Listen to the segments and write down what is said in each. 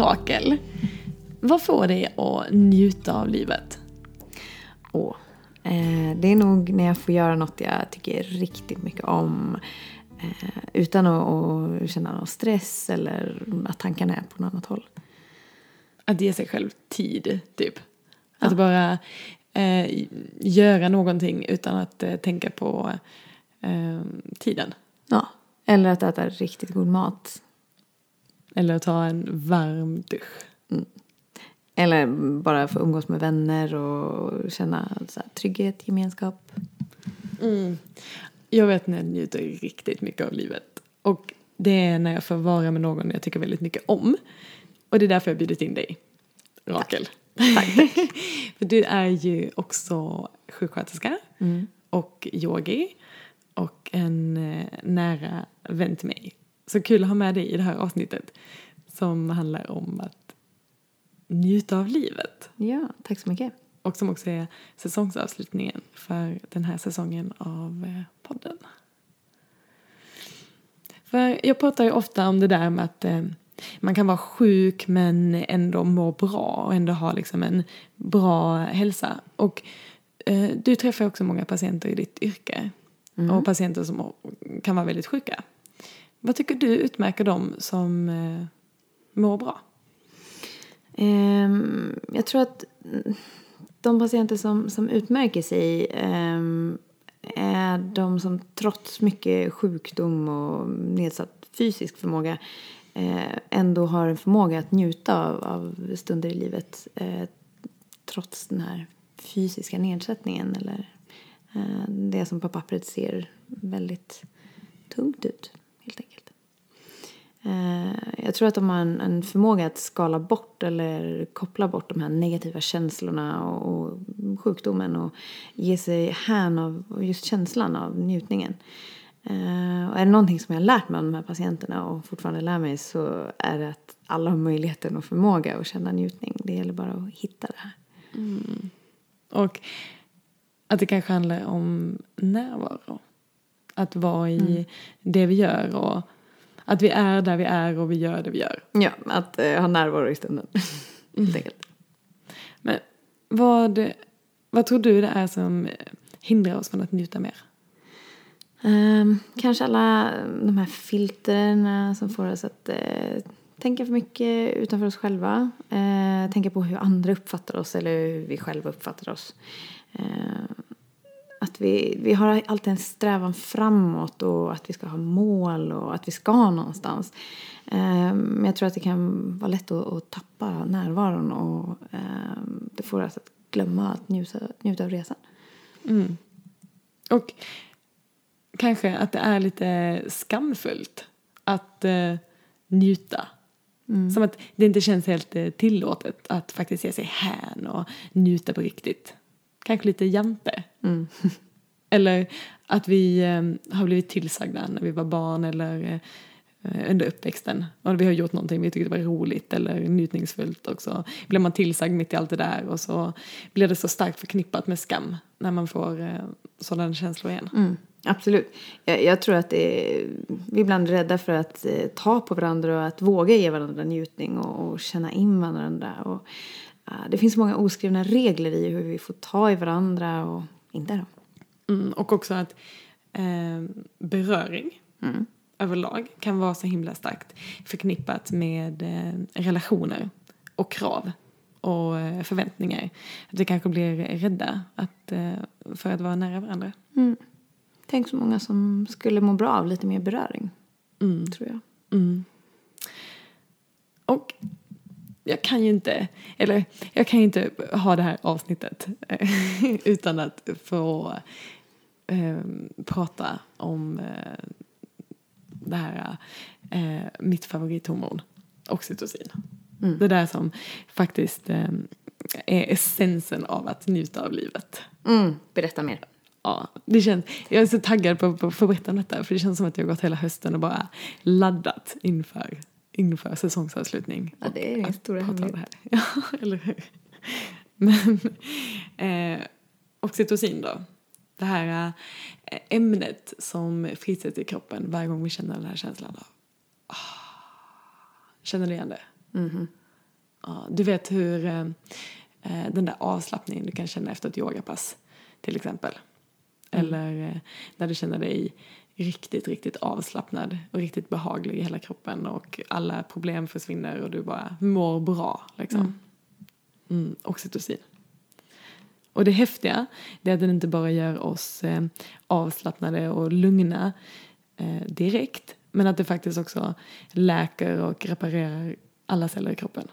Rakel, vad får dig att njuta av livet? Åh, eh, det är nog när jag får göra något jag tycker riktigt mycket om. Eh, utan att, att känna någon stress eller att tankarna är på något annat håll. Att ge sig själv tid, typ. Att bara eh, göra någonting utan att eh, tänka på tiden. Ja, eller att äta riktigt god mat. Eller ta en varm dusch. Eller bara få umgås med vänner och känna så här, trygghet, gemenskap. Jag vet när jag njuter riktigt mycket av livet. Och det är när jag får vara med någon jag tycker väldigt mycket om. Och det är därför jag bjudit in dig, Rakel. Tack, tack. För du är ju också sjuksköterska och yogi och en eh, nära vän till mig. Så kul att ha med dig i det här avsnittet som handlar om att njuta av livet. Ja, tack så mycket. Och som också är säsongsavslutningen för den här säsongen av eh, podden. För jag pratar ju ofta om det där med att eh, man kan vara sjuk men ändå må bra och ändå ha liksom en bra hälsa. Och eh, du träffar också många patienter i ditt yrke. Och patienter som kan vara väldigt sjuka. Vad tycker du utmärker dem som eh, mår bra? Um, jag tror att de patienter som, som utmärker sig um, är de som trots mycket sjukdom och nedsatt fysisk förmåga eh, ändå har en förmåga att njuta av, av stunder i livet eh, trots den här fysiska nedsättningen eller eh, det som på pappret ser väldigt tungt ut jag tror att de har en, en förmåga att skala bort eller koppla bort de här negativa känslorna och, och sjukdomen och ge sig hän av just känslan av njutningen. Eh, Och är det någonting som jag har lärt mig av de här patienterna och fortfarande lär mig så är det att alla har möjligheten och förmåga att känna njutning. Det gäller bara att hitta det här. Och att det kanske handlar om närvaro. Att vara i det vi gör och att vi är där vi är och vi gör det vi gör. Ja, att eh, ha närvaro i stunden. Helt enkelt. Men vad, vad tror du det är som hindrar oss från att njuta mer? Ehm, kanske alla de här filterna som får oss att eh, tänka för mycket utanför oss själva. Eh, tänka på hur andra uppfattar oss eller hur vi själva uppfattar oss. Ehm, att vi, vi har alltid en strävan framåt och att vi ska ha mål och att vi ska någonstans. Ehm, Men jag tror att det kan vara lätt att, att tappa närvaron och ehm, det får oss att glömma att njuta, njuta av resan. Och kanske att det är lite skamfullt att eh, njuta. Som att det inte känns helt eh, tillåtet att faktiskt ge sig hän och njuta på riktigt. Kanske lite jante. eller att vi eh, har blivit tillsagda när vi var barn eller eh, under uppväxten. Och vi har gjort någonting vi tyckte var roligt eller njutningsfullt och så blir man tillsagd mitt i allt det där och så blir det så starkt förknippat med skam när man får eh, sådana känslor igen. Mm, absolut. Jag, jag tror att är, vi är ibland rädda för att eh, ta på varandra och att våga ge varandra njutning och, och känna in varandra. Och, det finns många oskrivna regler i hur vi får ta i varandra och inte då. Mm, och också att eh, beröring överlag kan vara så himla starkt förknippat med eh, relationer och krav och eh, förväntningar. Att vi kanske blir rädda att, eh, för att vara nära varandra. Tänk så många som skulle må bra av lite mer beröring. Tror jag. Och jag kan ju inte, eller jag kan ju inte ha det här avsnittet eh, utan att få eh, prata om eh, det här, eh, mitt favorithormon, oxytocin. Det där som faktiskt eh, är essensen av att njuta av livet. Mm, berätta mer. Ja, det känns, jag är så taggad på, att berätta om detta för det känns som att jag har gått hela hösten och bara laddat inför, inför säsongsavslutning. Ja, det är Att stora hemlighet. här. Ja, eller hur? Men eh, oxytocin då. Det här eh, ämnet som frisätts i kroppen varje gång vi känner den här känslan av ah, Känner du igen det? Ja, du vet hur eh, eh, den där avslappningen du kan känna efter ett yogapass till exempel. Eller eh, när du känner dig riktigt, riktigt avslappnad och riktigt behaglig i hela kroppen och alla problem försvinner och du bara mår bra liksom. Mm, oxytocin. Och det häftiga det är att den inte bara gör oss eh, avslappnade och lugna eh, direkt men att det faktiskt också läker och reparerar alla celler i kroppen.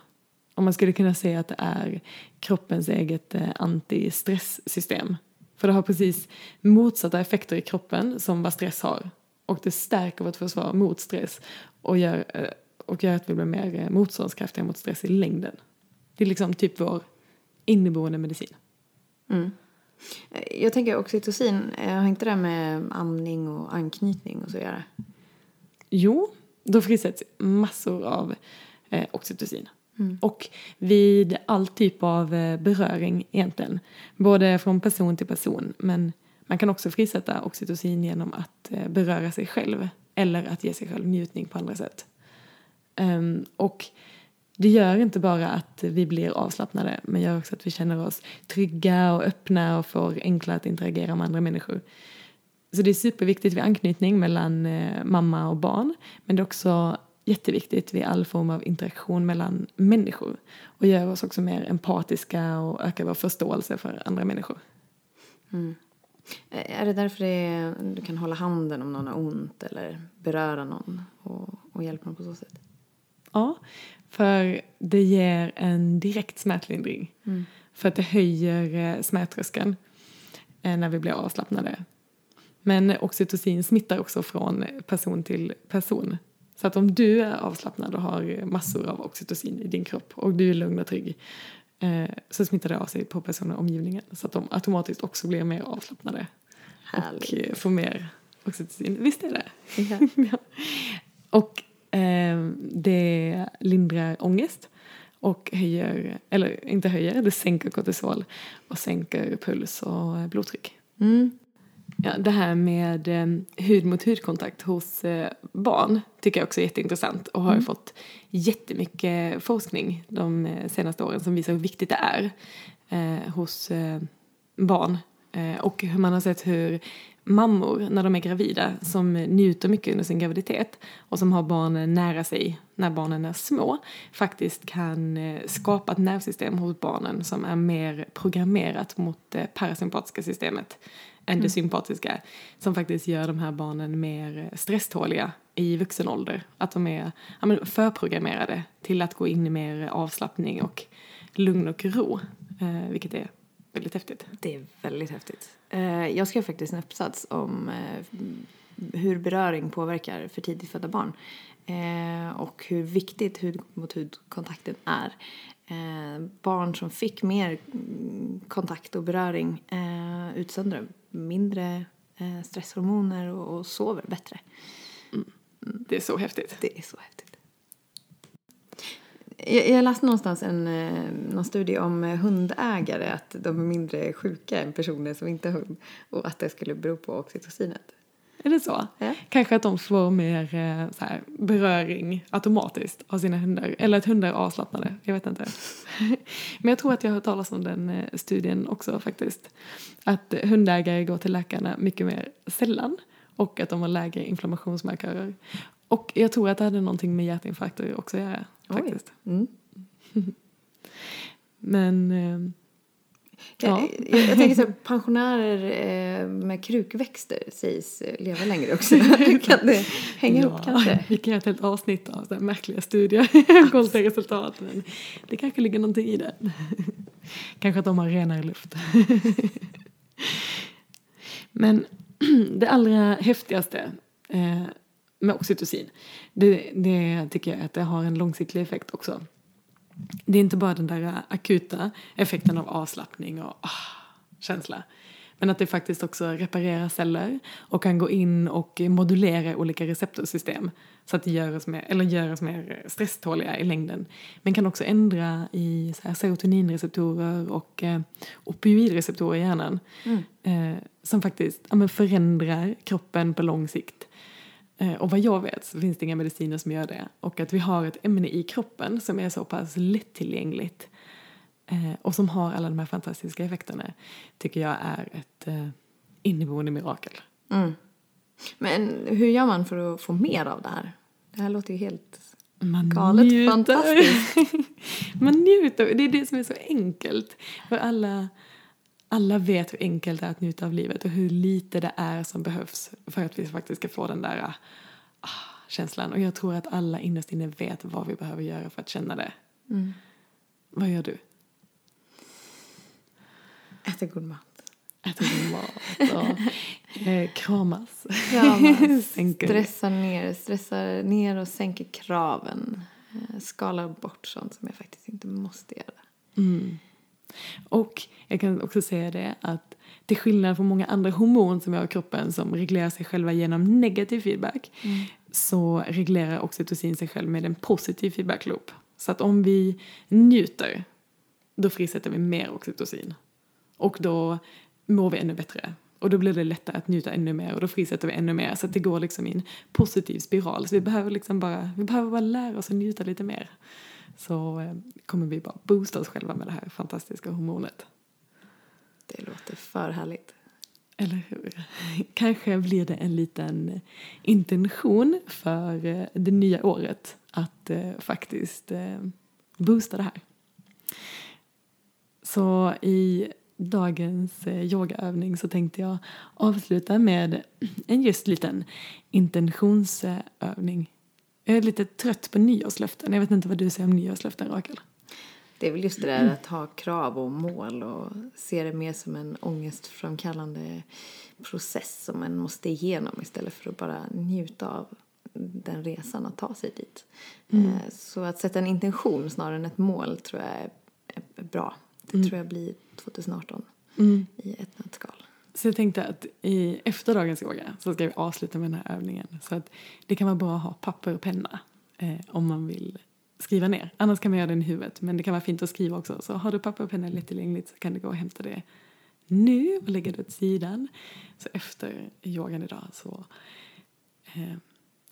Och man skulle kunna säga att det är kroppens eget eh, antistressystem. För det har precis motsatta effekter i kroppen som vad stress har. Och det stärker vårt försvar mot stress och gör, eh, och gör att vi blir mer eh, motståndskraftiga mot stress i längden. Det är liksom typ vår inneboende medicin. Mm. Jag tänker oxytocin, har inte det med amning och anknytning och så att göra? Jo, då frisätts massor av eh, oxytocin. Mm. Och vid all typ av eh, beröring egentligen. Både från person till person. Men man kan också frisätta oxytocin genom att eh, beröra sig själv. Eller att ge sig själv njutning på andra sätt. Um, och det gör inte bara att vi blir avslappnade. Men gör också att vi känner oss trygga och öppna och får enklare att interagera med andra människor. Så det är superviktigt vid anknytning mellan eh, mamma och barn. Men det är också jätteviktigt vid all form av interaktion mellan människor. Och gör oss också mer empatiska och ökar vår förståelse för andra människor. Mm. Är det därför det är, du kan hålla handen om någon har ont eller beröra någon och, och hjälpa någon på så sätt? Ja, för det ger en direkt smärtlindring. Mm. För att det höjer eh, smärttröskeln eh, när vi blir avslappnade. Men oxytocin smittar också från person till person. Så att om du är avslappnad och har massor av oxytocin i din kropp och du är lugn och trygg eh, så smittar det av sig på personer i omgivningen så att de automatiskt också blir mer avslappnade. Härligt. Och eh, får mer oxytocin. Visst är det? Ja. ja. Och eh, det lindrar ångest och höjer, eller inte höjer, det sänker kortisol och sänker puls och blodtryck. Mm. Ja, det här med eh, hud mot hudkontakt hos eh, barn tycker jag också är jätteintressant och har mm. fått jättemycket forskning de eh, senaste åren som visar hur viktigt det är eh, hos eh, barn. Eh, och hur man har sett hur mammor när de är gravida som njuter mycket under sin graviditet och som har barnen nära sig när barnen är små faktiskt kan skapa ett nervsystem hos barnen som är mer programmerat mot det parasympatiska systemet än det mm. sympatiska som faktiskt gör de här barnen mer stresståliga i vuxen ålder. Att de är ja, men förprogrammerade till att gå in i mer avslappning och lugn och ro, eh, vilket är väldigt häftigt. Det är väldigt häftigt. Eh, jag skrev faktiskt en uppsats om eh, hur beröring påverkar för tidigt födda barn eh, och hur viktigt hud mot hud-kontakten är. Eh, barn som fick mer kontakt och beröring eh, utsöndrar mindre eh, stresshormoner och, och sover bättre. Mm. Det är så häftigt. Det är så häftigt. Jag, jag läste någonstans en eh, någon studie om hundägare, att de är mindre sjuka än personer som inte har hund och att det skulle bero på oxytocinet. Är det så? Ja. Kanske att de får mer eh, så här, beröring automatiskt av sina hundar. Eller att hundar är avslappnade. Jag vet inte. Men jag tror att jag har hört talas om den eh, studien också faktiskt. Att hundägare går till läkarna mycket mer sällan. Och att de har lägre inflammationsmarkörer. Och jag tror att det hade någonting med hjärtinfarkter också att göra. Faktiskt. Mm. Men eh, Ja. Jag, jag, tänker så här, pensionärer eh, med krukväxter sägs eh, leva längre också. kan det hänga ja, ihop kanske? Vi kan göra ett helt avsnitt av så här märkliga studier, konstiga resultat. Men det kanske ligger någonting i det. kanske att de har renare luft. men det allra häftigaste eh, med oxytocin, det, det tycker jag att det har en långsiktig effekt också det är inte bara den där akuta effekten av avslappning och oh, känsla. Men att det faktiskt också reparerar celler och kan gå in och modulera olika receptorsystem så att det gör oss mer, eller gör oss mer stresståliga i längden. Men kan också ändra i så här, serotoninreceptorer och eh, opioidreceptorer i hjärnan mm. eh, som faktiskt ja, förändrar kroppen på lång sikt. Eh, och vad jag vet så finns det inga mediciner som gör det. Och att vi har ett ämne i kroppen som är så pass lättillgängligt eh, och som har alla de här fantastiska effekterna tycker jag är ett eh, inneboende mirakel. Mm. Men hur gör man för att få mer av det här? Det här låter ju helt Man galet njuter. fantastiskt. Man njuter. Det är det som är så enkelt. För alla, alla vet hur enkelt det är att njuta av livet och hur lite det är som behövs för att vi faktiskt ska få den där ah, känslan. Och jag tror att alla innerst inne vet vad vi behöver göra för att känna det. Mm. Vad gör du? Äter god mat. Äter du mat och eh, kramas. Kramas, stressar ner, stressar ner och sänker kraven. Eh, Skalar bort sånt som jag faktiskt inte måste göra. Mm. Och jag kan också säga det att till skillnad från många andra hormon som vi har i kroppen som reglerar sig själva genom negativ feedback så reglerar oxytocin sig själv med en positiv feedback loop. Så att om vi njuter då frisätter vi mer oxytocin. Och då mår vi ännu bättre. Och då blir det lättare att njuta ännu mer och då frisätter vi ännu mer. Så att det går liksom i en positiv spiral. Så vi behöver liksom bara, vi behöver bara lära oss att njuta lite mer. Så eh, kommer vi bara boosta oss själva med det här fantastiska hormonet. Det låter för härligt. Eller hur? Kanske blir det en liten intention för eh, det nya året att eh, faktiskt boosta det här. Så i dagens yogaövning så tänkte jag avsluta med en just liten intentionsövning. Jag är lite trött på nyårslöften. Jag vet inte vad du säger om nyårslöften, Rakel. Det är väl just det där att ha krav och mål och se det mer som en ångestframkallande process som man måste igenom istället för att bara njuta av den resan att ta sig dit. Eh, Så att sätta en intention snarare än ett mål tror jag är bra. Det tror jag blir 2018 i ett nötskal. Så jag tänkte att i, efter dagens yoga så ska vi avsluta med den här övningen. Så att det kan vara bra att ha papper och penna eh, om man vill skriva ner. Annars kan man göra det i huvudet men det kan vara fint att skriva också. Så har du papper och penna lättillgängligt så kan du gå och hämta det nu och lägga det åt sidan. Så efter yogan idag så eh,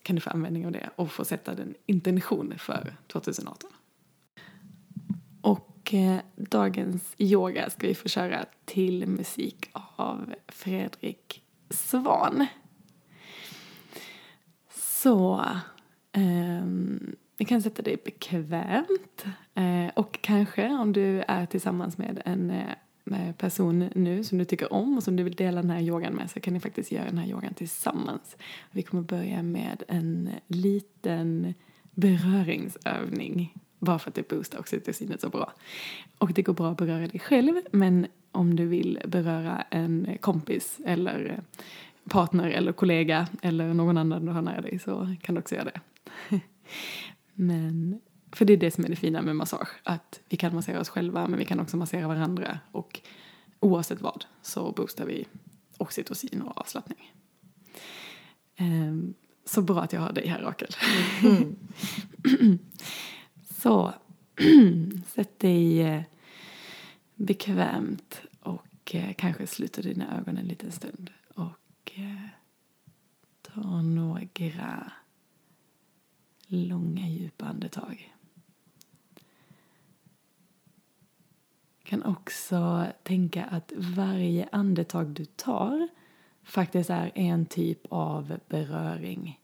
kan du få användning av det och få sätta din intention för 2018. Och eh, dagens yoga ska vi få köra till musik av Fredrik Svan. Så du vi kan sätta dig bekvämt eh, och kanske om du är tillsammans med en eh, med person nu som du tycker om och som du vill dela den här yogan med så kan ni faktiskt göra den här yogan tillsammans. Vi kommer börja med en liten beröringsövning bara för att det boostar oxytocinet så bra. Och det går bra att beröra dig själv men om du vill beröra en kompis eller partner eller kollega eller någon annan du har nära dig så kan du också göra det. Men, för det är det som är det fina med massage, att vi kan massera oss själva men vi kan också massera varandra och oavsett vad så boostar vi oxytocin och avslappning. Ehm, så bra att jag har dig här Rakel. så sätt dig eh, bekvämt och eh, kanske sluta dina ögon en liten stund och eh, ta några långa djupa andetag. kan också tänka att varje andetag du tar faktiskt är en typ av beröring.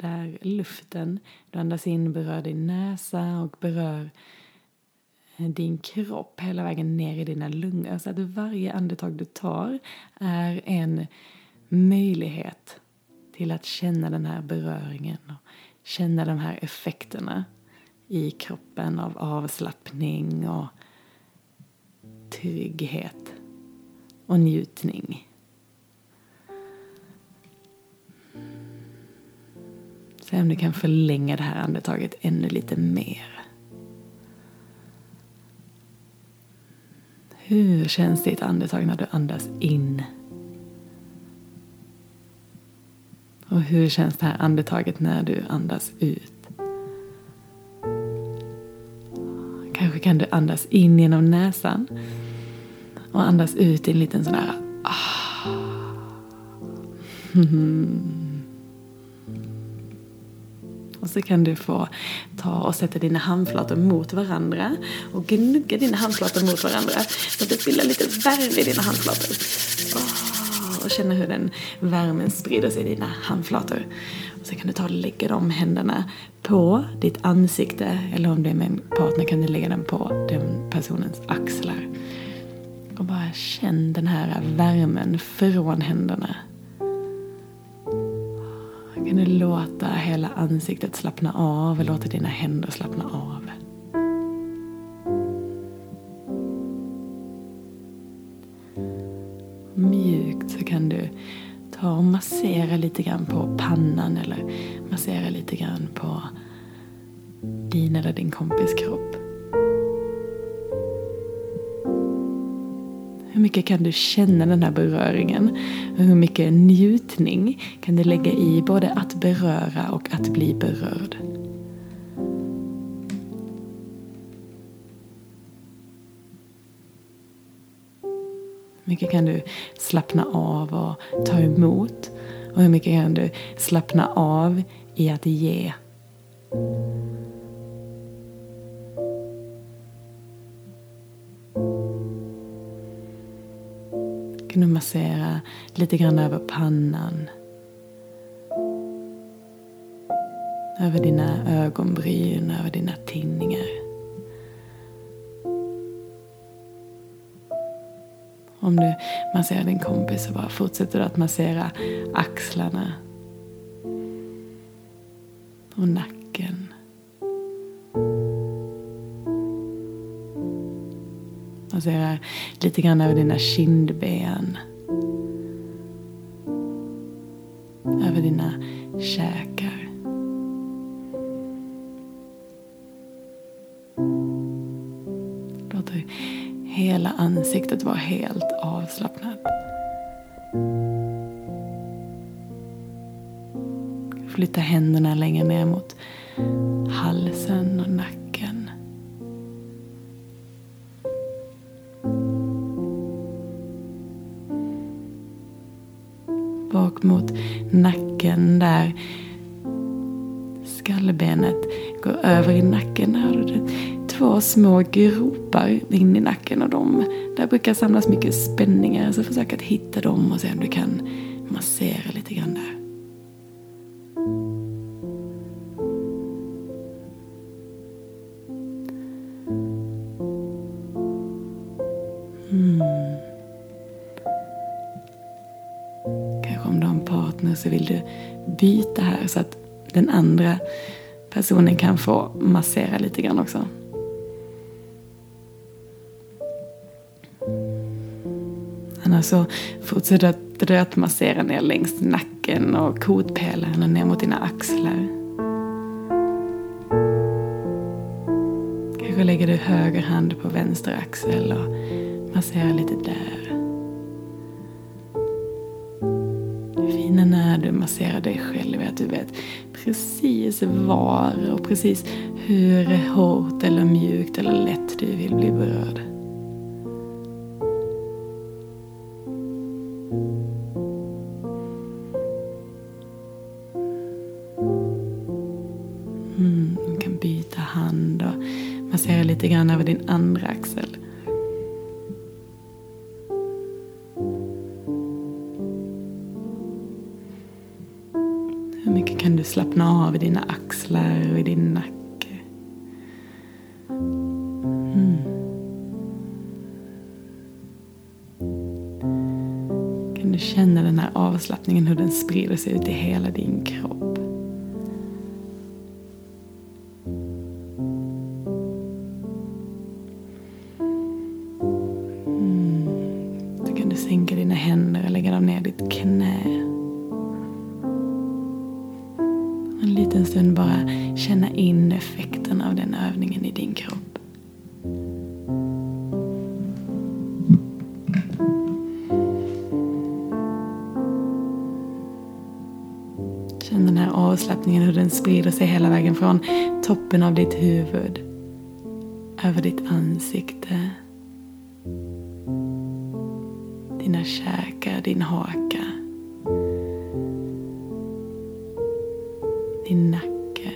Där luften du andas in berör din näsa och berör eh, din kropp hela vägen ner i dina lungor. Så att varje andetag du tar är en möjlighet till att känna den här beröringen och känna de här effekterna i kroppen av avslappning och trygghet och njutning. Se om du kan förlänga det här andetaget ännu lite mer. Hur känns ditt andetag när du andas in? Och hur känns det här andetaget när du andas ut? Kanske kan du andas in genom näsan och andas ut i en liten sån här ah. Och så kan du få ta och sätta dina handflator mot varandra och gnugga dina handflator mot varandra så att det bildar lite värme i dina handflator. Oh, och känna hur den värmen sprider sig i dina handflator. Och så kan du ta och lägga de händerna på ditt ansikte eller om det är med en partner kan du lägga den på den personens axlar. Och bara känn den här värmen från händerna kan du låta hela ansiktet slappna av och låta dina händer slappna av. Mjukt så kan du ta och massera lite grann på pannan eller massera lite grann på din eller din kompis kropp. Hur mycket kan du känna den här beröringen? Hur mycket njutning kan du lägga i både att beröra och att bli berörd? Hur mycket kan du slappna av och ta emot? Och hur mycket kan du slappna av i att ge? Kan du massera lite grann över pannan. Över dina ögonbryn, över dina tinningar. Om du masserar din kompis så bara fortsätter du att massera axlarna och nacken. Massera lite grann över dina kindben. Över dina käkar. Låter hela ansiktet vara helt avslappnat. Flytta händerna längre ner mot halsen och nacken. Skallbenet går över i nacken. Här har du två små gropar in i nacken och de, där brukar samlas mycket spänningar. Så försök att hitta dem och se om du kan massera lite grann där. Mm. så vill du byta här så att den andra personen kan få massera lite grann också. Annars så fortsätter du att massera ner längs nacken och kotpelaren och ner mot dina axlar. Kanske lägger du höger hand på vänster axel och masserar lite där. Det fina när du masserar dig själv är att du vet precis var och precis hur hårt eller mjukt eller lätt du vill bli berörd. Mm, du kan byta hand och massera lite grann över din andra axel. Axlar och i din nacke. Mm. Kan du känna den här avslappningen, hur den sprider sig ut i hela din kropp. Känn den här avslappningen, hur den sprider sig hela vägen från toppen av ditt huvud över ditt ansikte, dina käkar, din haka, din nacke,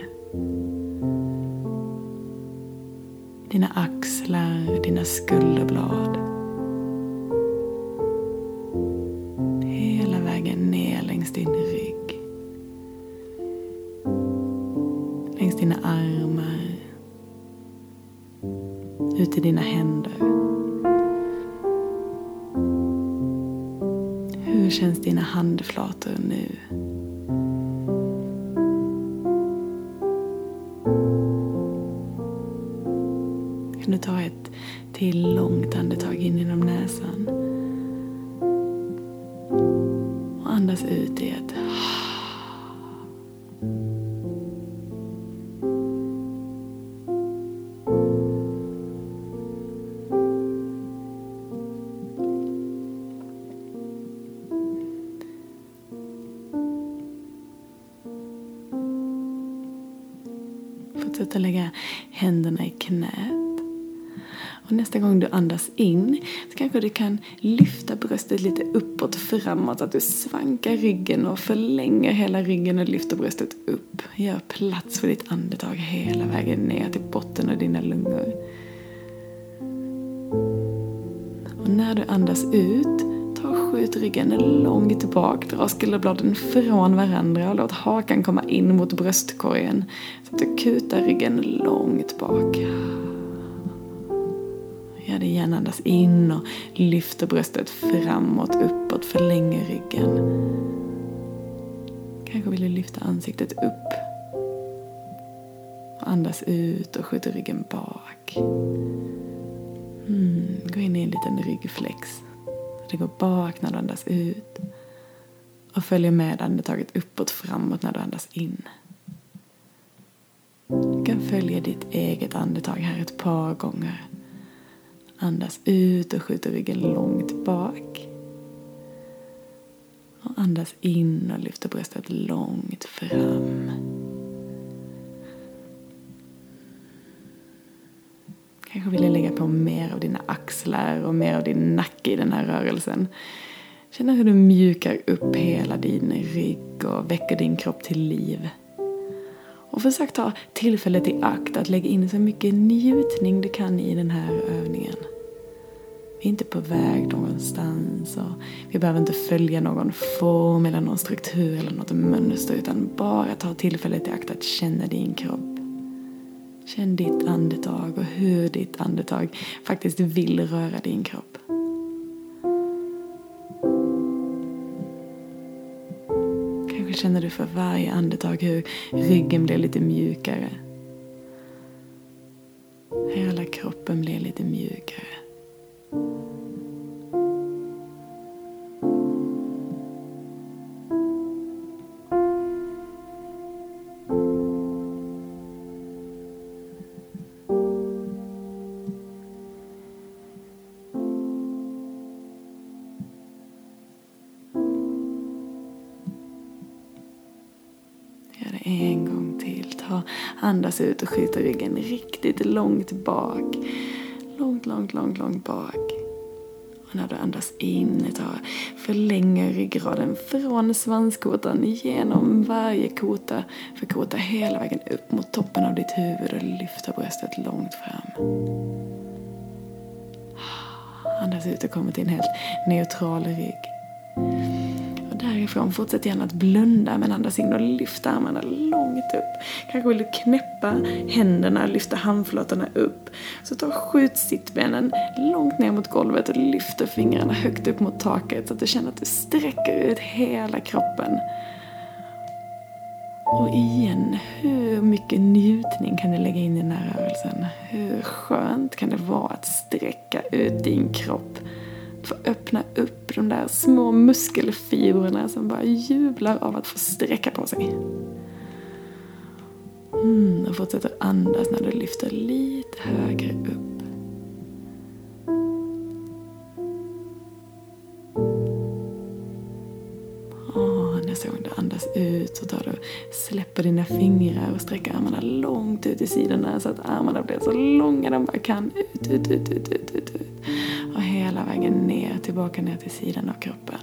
dina axlar, dina skulderblad. Dina händer. Fortsätt lägga händerna i knät. Och nästa gång du andas in så kanske du kan lyfta bröstet lite uppåt framåt. Så att du svankar ryggen och förlänger hela ryggen och lyfter bröstet upp. Gör plats för ditt andetag hela vägen ner till botten av dina lungor. Och när du andas ut, skjut ryggen långt bak. Dra skulderbladen från varandra och låt hakan komma in mot bröstkorgen. Så att du kutar ryggen långt bak. Gör det igen, andas in och lyfter bröstet framåt, uppåt, förlänger ryggen. Kanske vill du lyfta ansiktet upp. Och andas ut och skjuter ryggen bak. Mm, gå in i en liten ryggflex. Det går bak när du andas ut. Och följer med andetaget uppåt, framåt när du andas in. Du kan följa ditt eget andetag här ett par gånger. Andas ut och skjuter ryggen långt bak. Och andas in och lyfter bröstet långt fram. På mer av dina axlar och mer av din nacke i den här rörelsen. Känn hur du mjukar upp hela din rygg och väcker din kropp till liv. Och försök ta tillfället i akt att lägga in så mycket njutning du kan i den här övningen. Vi är inte på väg någonstans och vi behöver inte följa någon form eller någon struktur eller något mönster utan bara ta tillfället i akt att känna din kropp. Känn ditt andetag och hur ditt andetag faktiskt vill röra din kropp. Kanske känner du för varje andetag hur ryggen blir lite mjukare. Hela kroppen blir lite mjukare. Andas ut och skjuta ryggen riktigt långt bak. Långt, långt, långt, långt bak. Och när du andas in, ta, förlänger ryggraden från svanskotan genom varje kota för kota hela vägen upp mot toppen av ditt huvud och lyfta bröstet långt fram. Andas ut och kommer till en helt neutral rygg. Mm. Därifrån fortsätt gärna att blunda men andas in och lyfta armarna långt upp. Kanske vill du knäppa händerna, lyfta handflatorna upp. Så ta och skjut sittbenen långt ner mot golvet och lyfter fingrarna högt upp mot taket så att du känner att du sträcker ut hela kroppen. Och igen, hur mycket njutning kan du lägga in i den här rörelsen? Hur skönt kan det vara att sträcka ut din kropp? Få öppna upp de där små muskelfibrerna som bara jublar av att få sträcka på sig. Mm, och fortsätter andas när du lyfter lite högre upp. Nästa gång du andas ut så tar du släpper dina fingrar och sträcker armarna långt ut i sidorna så att armarna blir så långa de bara kan. Ut, ut, ut, ut, ut, ut, ut. Hela vägen ner, tillbaka ner till sidan av kroppen.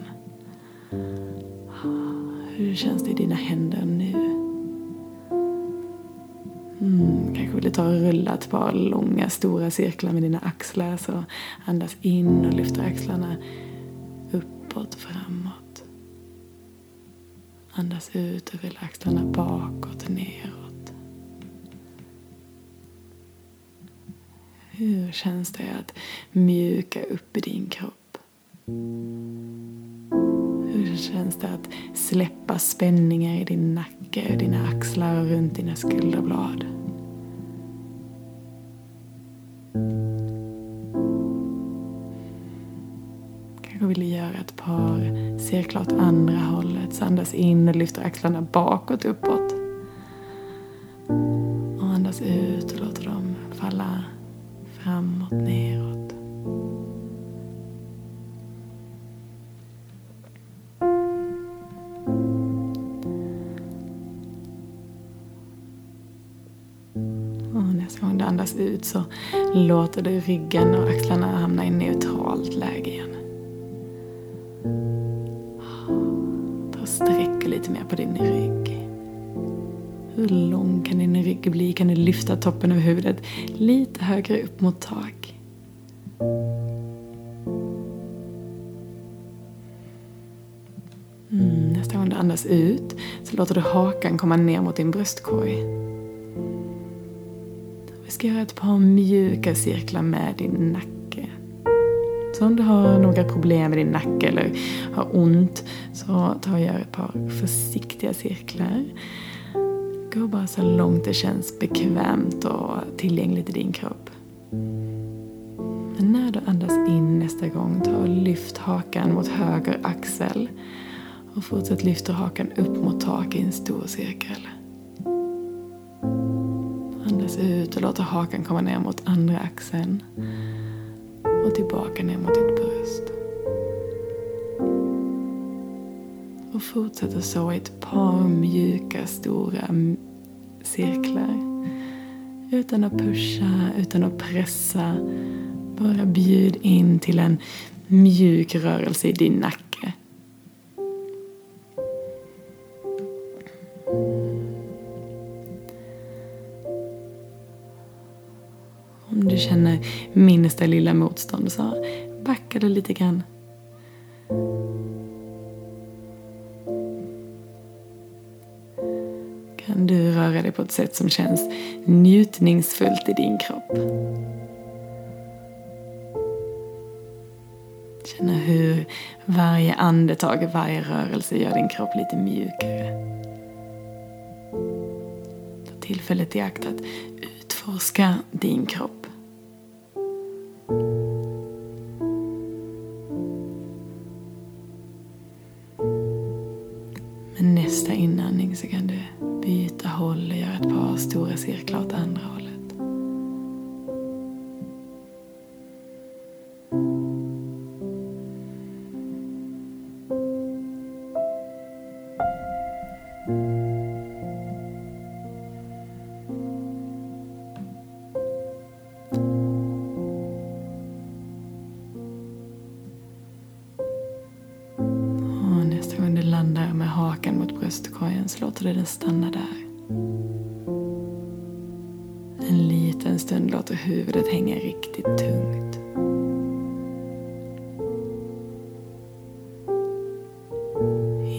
Hur känns det i dina händer nu? Mm, kanske vill du ta och rulla ett par långa stora cirklar med dina axlar. Så andas in och lyfter axlarna uppåt, framåt. Andas ut och rulla axlarna bakåt neråt. Hur känns det att mjuka upp i din kropp? Hur känns det att släppa spänningar i din nacke, dina axlar och runt dina skulderblad? Kanske vill du göra ett par cirklar åt andra hållet. Så andas in och lyfter axlarna bakåt, uppåt. Så låter du ryggen och axlarna hamna i neutralt läge igen. Ta sträck lite mer på din rygg. Hur lång kan din rygg bli? Kan du lyfta toppen av huvudet lite högre upp mot tak? Mm, nästa gång du andas ut så låter du hakan komma ner mot din bröstkorg. Vi ska göra ett par mjuka cirklar med din nacke. Så om du har några problem med din nacke eller har ont så ta och gör ett par försiktiga cirklar. Gå bara så långt det känns bekvämt och tillgängligt i din kropp. Men när du andas in nästa gång, ta och lyft hakan mot höger axel. Och fortsätt lyfta hakan upp mot tak i en stor cirkel. Ut och låter hakan komma ner mot andra axeln. Och tillbaka ner mot ditt bröst. Och fortsätter så i ett par mjuka, stora cirklar. Utan att pusha, utan att pressa. Bara bjud in till en mjuk rörelse i din nacke. Känner minsta lilla motstånd så backa du lite grann. Kan du röra dig på ett sätt som känns njutningsfullt i din kropp. Känna hur varje andetag, varje rörelse gör din kropp lite mjukare. Ta tillfället i akt att utforska din kropp. Bröstkorgen så låter du den stanna där. En liten stund låter huvudet hänga riktigt tungt.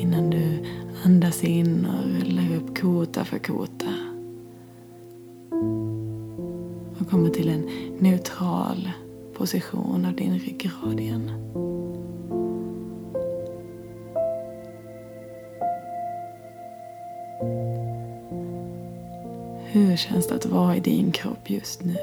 Innan du andas in och rullar upp kota för kota. Och kommer till en neutral position av din ryggrad igen. Känns det att vara i din kropp just nu?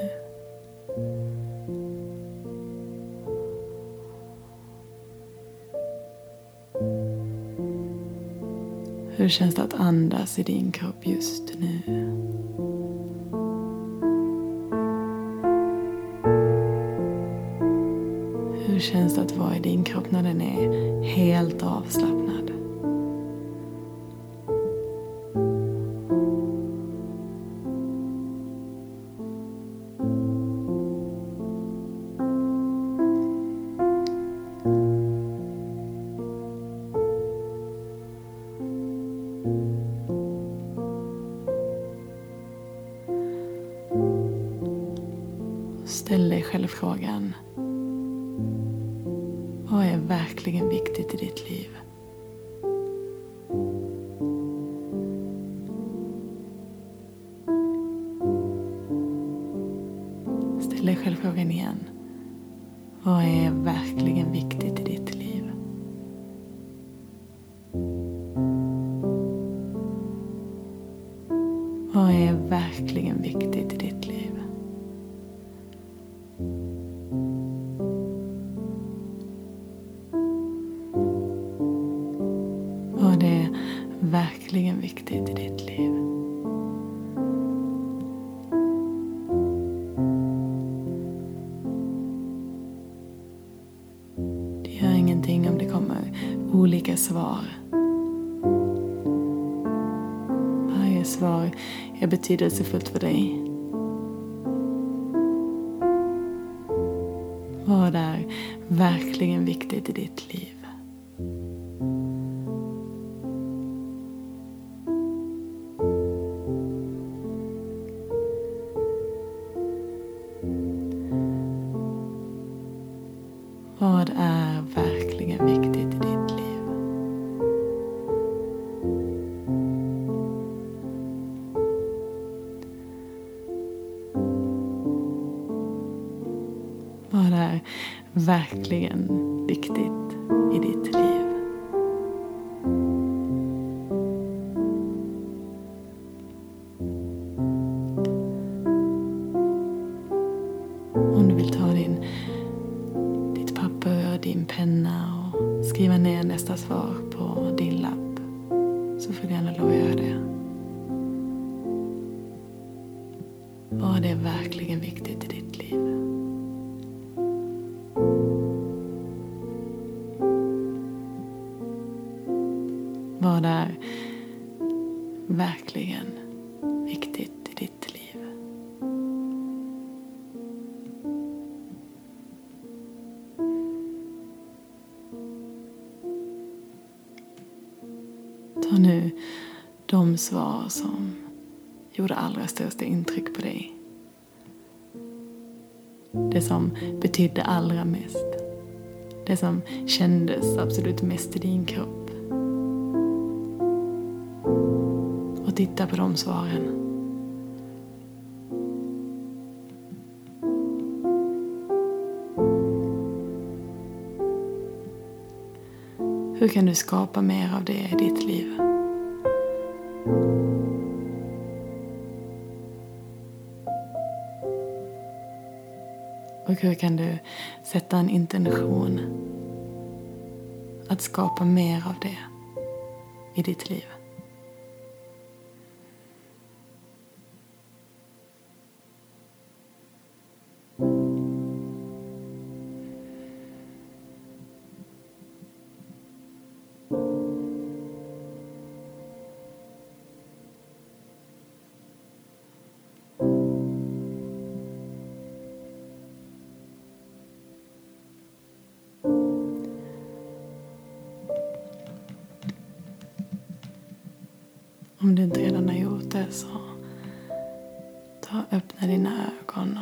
Hur känns det att andas i din kropp just nu? Själv frågan. Vad är verkligen viktigt i ditt liv? Ingenting om det kommer olika svar. Varje svar är betydelsefullt för dig. Vad är verkligen viktigt i ditt liv? Verkligen viktigt i ditt liv? Om du vill ta din, ditt papper och din penna och skriva ner nästa svar på din lapp så får du gärna lov att göra det. Var det verkligen viktigt i ditt liv? Vad är verkligen viktigt i ditt liv? Ta nu de svar som gjorde allra största intryck på dig. Det som betydde allra mest. Det som kändes absolut mest i din kropp. Titta på de svaren. Hur kan du skapa mer av det i ditt liv? Och hur kan du sätta en intention att skapa mer av det i ditt liv? Om du inte redan har gjort det så ta öppna dina ögon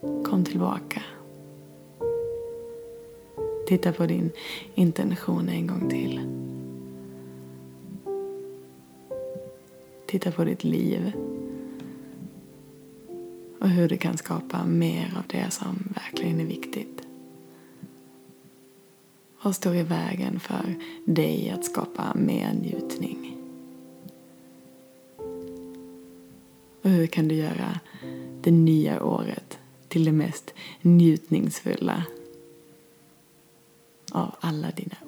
och kom tillbaka. Titta på din intention en gång till. Titta på ditt liv och hur du kan skapa mer av det som verkligen är viktigt. Vad står i vägen för dig att skapa mer njutning? Hur kan du göra det nya året till det mest njutningsfulla av alla dina år?